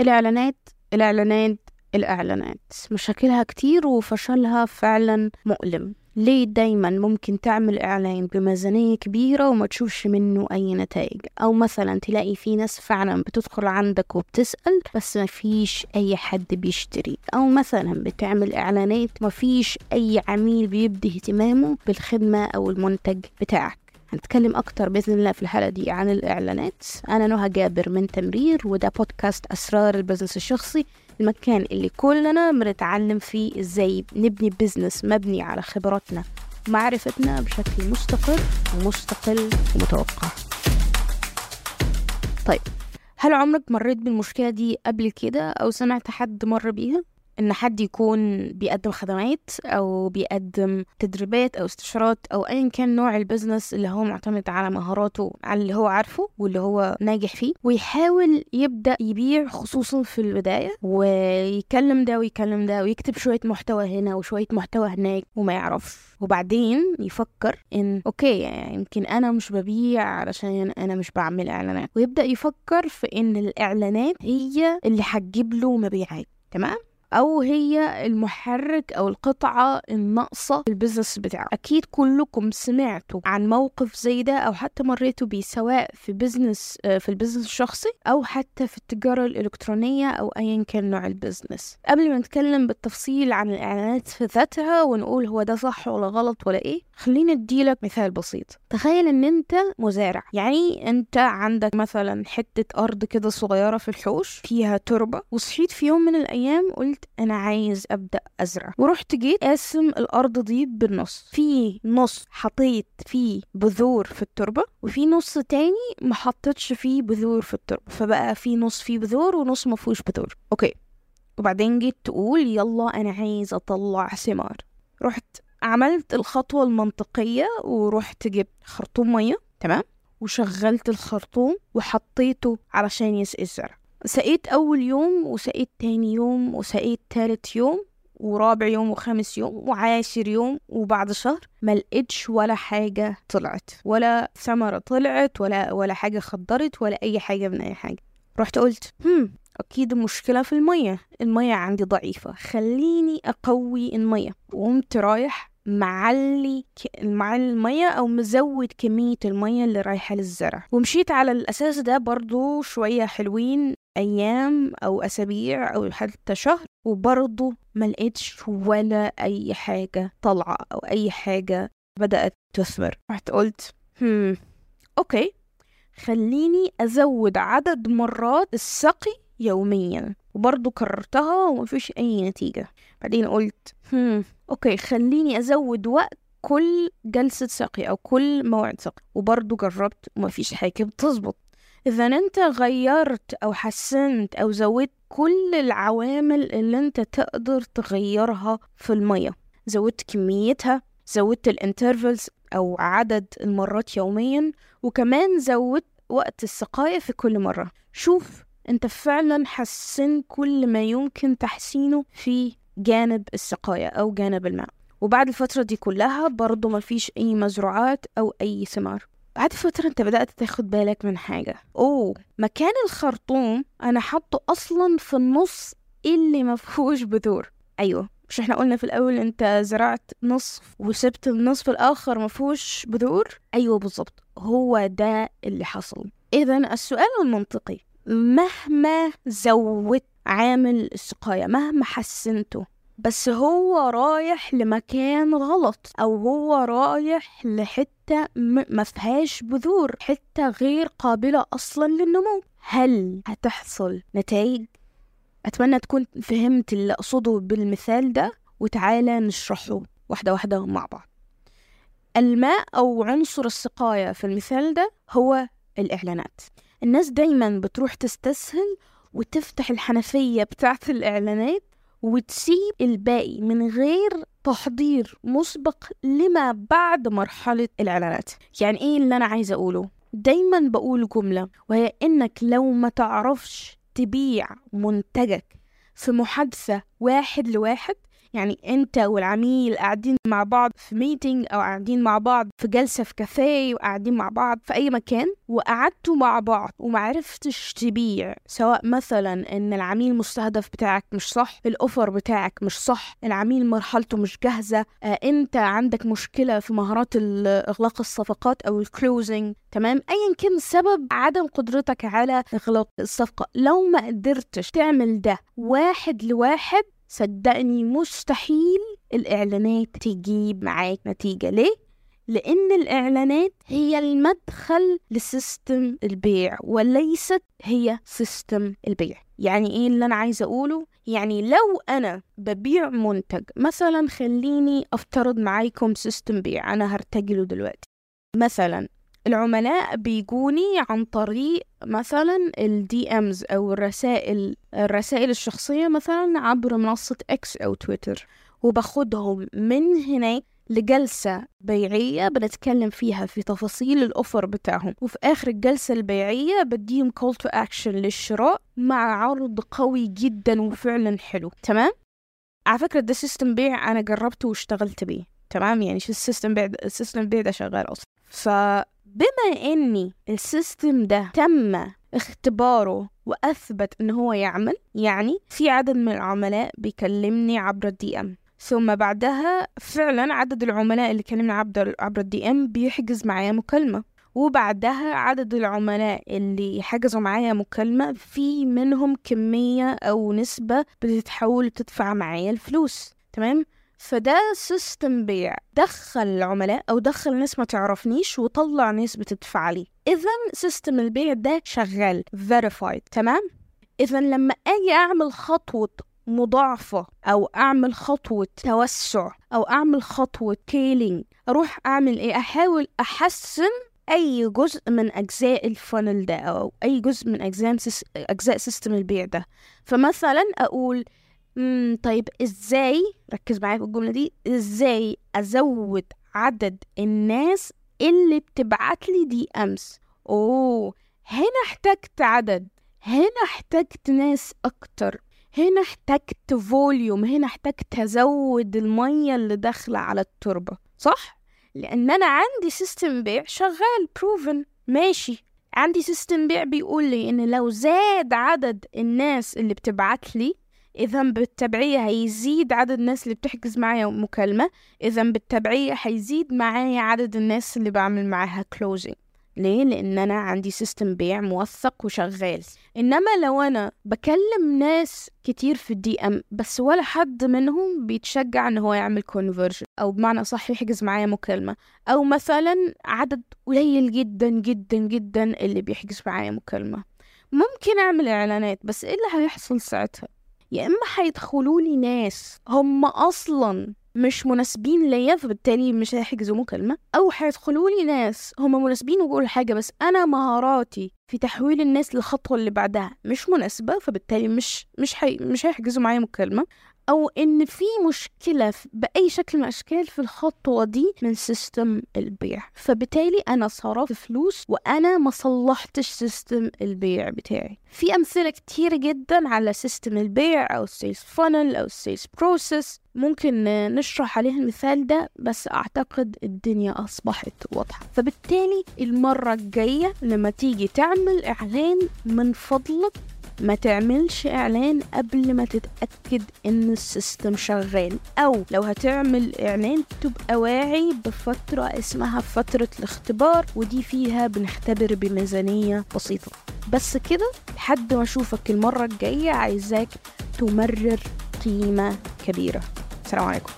الإعلانات الإعلانات الإعلانات. مشاكلها كتير وفشلها فعلا مؤلم. ليه دايما ممكن تعمل إعلان بميزانية كبيرة وما تشوفش منه أي نتائج؟ أو مثلا تلاقي في ناس فعلا بتدخل عندك وبتسأل بس ما فيش أي حد بيشتري. أو مثلا بتعمل إعلانات ما فيش أي عميل بيبدي اهتمامه بالخدمة أو المنتج بتاعك. هنتكلم أكتر بإذن الله في الحلقة دي عن الإعلانات أنا نهى جابر من تمرير وده بودكاست أسرار ال business الشخصي المكان اللي كلنا بنتعلم فيه إزاي نبني business مبني على خبراتنا ومعرفتنا بشكل مستقر ومستقل ومتوقع طيب هل عمرك مريت بالمشكلة دي قبل كده أو سمعت حد مر بيها؟ إن حد يكون بيقدم خدمات أو بيقدم تدريبات أو استشارات أو ايا كان نوع ال business اللي هو معتمد على مهاراته على اللي هو عارفه واللي هو ناجح فيه. ويحاول يبدأ يبيع خصوصا في البداية ويكلم ده ويكلم ده ويكتب شوية محتوى هنا وشوية محتوى هناك وما يعرفش. وبعدين يفكر إن okay يعني يمكن أنا مش ببيع علشان أنا مش بعمل إعلانات. ويبدأ يفكر في إن الإعلانات هي اللي هتجيب له مبيعات تمام؟ أو هي المحرك أو القطعة الناقصة في ال business بتاعه. أكيد كلكم سمعتوا عن موقف زي ده أو حتى مريتوا بيه سواء في business في ال business الشخصي أو حتى في التجارة الإلكترونية أو ايا كان نوع ال business قبل ما نتكلم بالتفصيل عن الإعلانات في ذاتها ونقول هو ده صح ولا غلط ولا إيه خليني أديلك مثال بسيط. تخيل إن أنت مزارع. يعني أنت عندك مثلا حتة أرض كده صغيرة في الحوش فيها تربة وصحيت في يوم من الأيام قلت أنا عايز أبدأ أزرع. ورحت جيت قاسم الأرض دي بالنص. في نص حطيت فيه بذور في التربة وفي نص تاني ما حطيتش فيه بذور في التربة. فبقى في نص فيه بذور ونص ما فيهوش بذور. أوكي. وبعدين جيت تقول يلا أنا عايز أطلع ثمار. رحت عملت الخطوة المنطقية ورحت جبت خرطوم مية تمام؟ وشغلت الخرطوم وحطيته علشان يسقي الزرع سقيت أول يوم وسقيت تاني يوم وسقيت تالت يوم ورابع يوم وخامس يوم وعاشر يوم وبعد شهر ما لقيتش ولا حاجة طلعت. ولا ثمرة طلعت ولا ولا حاجة خضرت ولا أي حاجة من أي حاجة. رحت قلت هم أكيد المشكلة في المية. المية عندي ضعيفة. خليني أقوي المية. وقمت رايح معلي مع المية أو مزود كمية المية اللي رايحة للزرع. ومشيت على الأساس ده برضو شوية حلوين أيام أو أسابيع أو حتى شهر وبرضو ما لقيتش ولا أي حاجة طالعة أو أي حاجة بدأت تثمر. رحت قلت هم okay خليني أزود عدد مرات السقي يوميا. وبرضه كررتها ومفيش أي نتيجة. بعدين قلت هم okay خليني أزود وقت كل جلسة سقي أو كل موعد سقي وبرضه جربت ومفيش حاجة. بتظبط إذا أنت غيرت أو حسنت أو زودت كل العوامل اللي أنت تقدر تغيرها في المية. زودت كميتها زودت الانترفلز أو عدد المرات يوميا وكمان زودت وقت السقاية في كل مرة. شوف انت فعلا حسن كل ما يمكن تحسينه في جانب السقاية أو جانب الماء. وبعد الفترة دي كلها برضو ما فيش أي مزروعات أو أي ثمار. بعد فترة انت بدأت تاخد بالك من حاجة. أوه مكان الخرطوم أنا حاطه أصلا في النص اللي ما فيهوش بذور. أيوه مش إحنا قلنا في الأول انت زرعت نصف وسبت النصف الآخر ما فيهوش بذور؟ أيوه بالظبط هو ده اللي حصل. اذا السؤال المنطقي مهما زودت عامل السقاية مهما حسنته بس هو رايح لمكان غلط أو هو رايح لحتة ما فيهاش بذور حتة غير قابلة أصلا للنمو. هل هتحصل نتائج؟ أتمنى تكون فهمت اللي أقصده بالمثال ده وتعالى نشرحه واحدة واحدة مع بعض. الماء أو عنصر السقاية في المثال ده هو الإعلانات. الناس دايما بتروح تستسهل وتفتح الحنفية بتاعت الإعلانات وتسيب الباقي من غير تحضير مسبق لما بعد مرحلة الإعلانات يعني إيه اللي أنا عايزة أقوله؟ دايما بقول جملة وهي إنك لو ما تعرفش تبيع منتجك في محادثة واحد لواحد يعني انت والعميل قاعدين مع بعض في meeting أو قاعدين مع بعض في جلسة في كافيه وقاعدين مع بعض في أي مكان وقعدتوا مع بعض ومعرفتش تبيع سواء مثلا إن العميل المستهدف بتاعك مش صح ال offer بتاعك مش صح العميل مرحلته مش جاهزة آه إنت عندك مشكلة في مهارات اغلاق الصفقات أو ال closing تمام؟ ايا كان سبب عدم قدرتك على إغلاق الصفقة. لو ما قدرتش تعمل ده واحد لواحد صدقني مستحيل الإعلانات تجيب معاك نتيجة ليه؟ لأن الإعلانات هي المدخل ل system البيع وليست هي system البيع يعني إيه اللي أنا عايزة أقوله؟ يعني لو أنا ببيع منتج مثلا خليني أفترض معاكم system بيع أنا هرتجله دلوقتي مثلا العملاء بيجوني عن طريق مثلا ال DMs أو الرسائل الرسائل الشخصية مثلا عبر منصة إكس أو تويتر وباخدهم من هناك لجلسة بيعية بنتكلم فيها في تفاصيل ال offer بتاعهم وفي آخر الجلسة البيعية بديهم call to action للشراء مع عرض قوي جدا وفعلا حلو. تمام؟ على فكرة ده system بيع أنا جربته واشتغلت بيه. تمام؟ يعني شو ال system بيع ال system بيع ده شغال أصلا. ف بما اني ال system ده تم اختباره وأثبت إن هو يعمل يعني في عدد من العملاء بيكلمني عبر ال DM ثم بعدها فعلا عدد العملاء اللي كلمنا عبر عبر ال DM بيحجز معايا مكالمة. وبعدها عدد العملاء اللي حجزوا معايا مكالمة في منهم كمية أو نسبة بتتحول تدفع معايا الفلوس. تمام؟ فده system بيع. دخل العملاء أو دخل ناس ما تعرفنيش وطلع ناس بتدفع لي. اذا system البيع ده شغال verified تمام؟ اذا لما أجي أعمل خطوة مضاعفة أو أعمل خطوة توسع أو أعمل خطوة scaling أروح أعمل إيه؟ أحاول أحسن أي جزء من أجزاء ال funnel ده أو أي جزء من أجزاء أجزاء system البيع ده. فمثلا أقول امم طيب إزاي ركز معايا في الجملة دي إزاي أزود عدد الناس اللي بتبعت لي DMs؟ أوه هنا احتجت عدد هنا احتجت ناس أكتر هنا احتجت volume هنا احتجت أزود المية اللي داخلة على التربة صح؟ لأن أنا عندي system بيع شغال proven ماشي. عندي system بيع بيقول لي إن لو زاد عدد الناس اللي بتبعت لي إذا بالتبعية هيزيد عدد الناس اللي بتحجز معايا مكالمة. إذا بالتبعية هيزيد معايا عدد الناس اللي بعمل معاها closing ليه؟ لأن أنا عندي system بيع موثق وشغال. إنما لو أنا بكلم ناس كتير في ال DM بس ولا حد منهم بيتشجع إن هو يعمل conversion أو بمعنى صح يحجز معايا مكالمة. أو مثلا عدد قليل جدا جدا جدا اللي بيحجز معايا مكالمة. ممكن أعمل إعلانات بس إيه اللي هيحصل ساعتها؟ يا إما هيدخلوا لي ناس هم أصلا مش مناسبين ليا فبالتالي مش هيحجزوا مكالمة. أو هيدخلوا لي ناس هم مناسبين وبقول حاجة بس أنا مهاراتي في تحويل الناس للخطوة اللي بعدها مش مناسبة فبالتالي مش مش حي مش هيحجزوا معايا مكالمة. أو إن في مشكلة بأي شكل من الأشكال في الخطوة دي من system البيع. فبالتالي أنا صرفت فلوس وأنا ما صلحتش system البيع بتاعي. في أمثلة كتير جدا على system البيع أو ال sales funnel أو ال sales process ممكن نشرح عليها المثال ده بس أعتقد الدنيا أصبحت واضحة. فبالتالي المرة الجاية لما تيجي تعمل إعلان من فضلك ما تعملش إعلان قبل ما تتأكد إن ال system شغال أو لو هتعمل إعلان تبقى واعي بفترة اسمها فترة الاختبار ودي فيها بنختبر بميزانية بسيطة. بس كده لحد ما أشوفك المرة الجاية عايزاك تمرر قيمة كبيرة. السلام عليكم.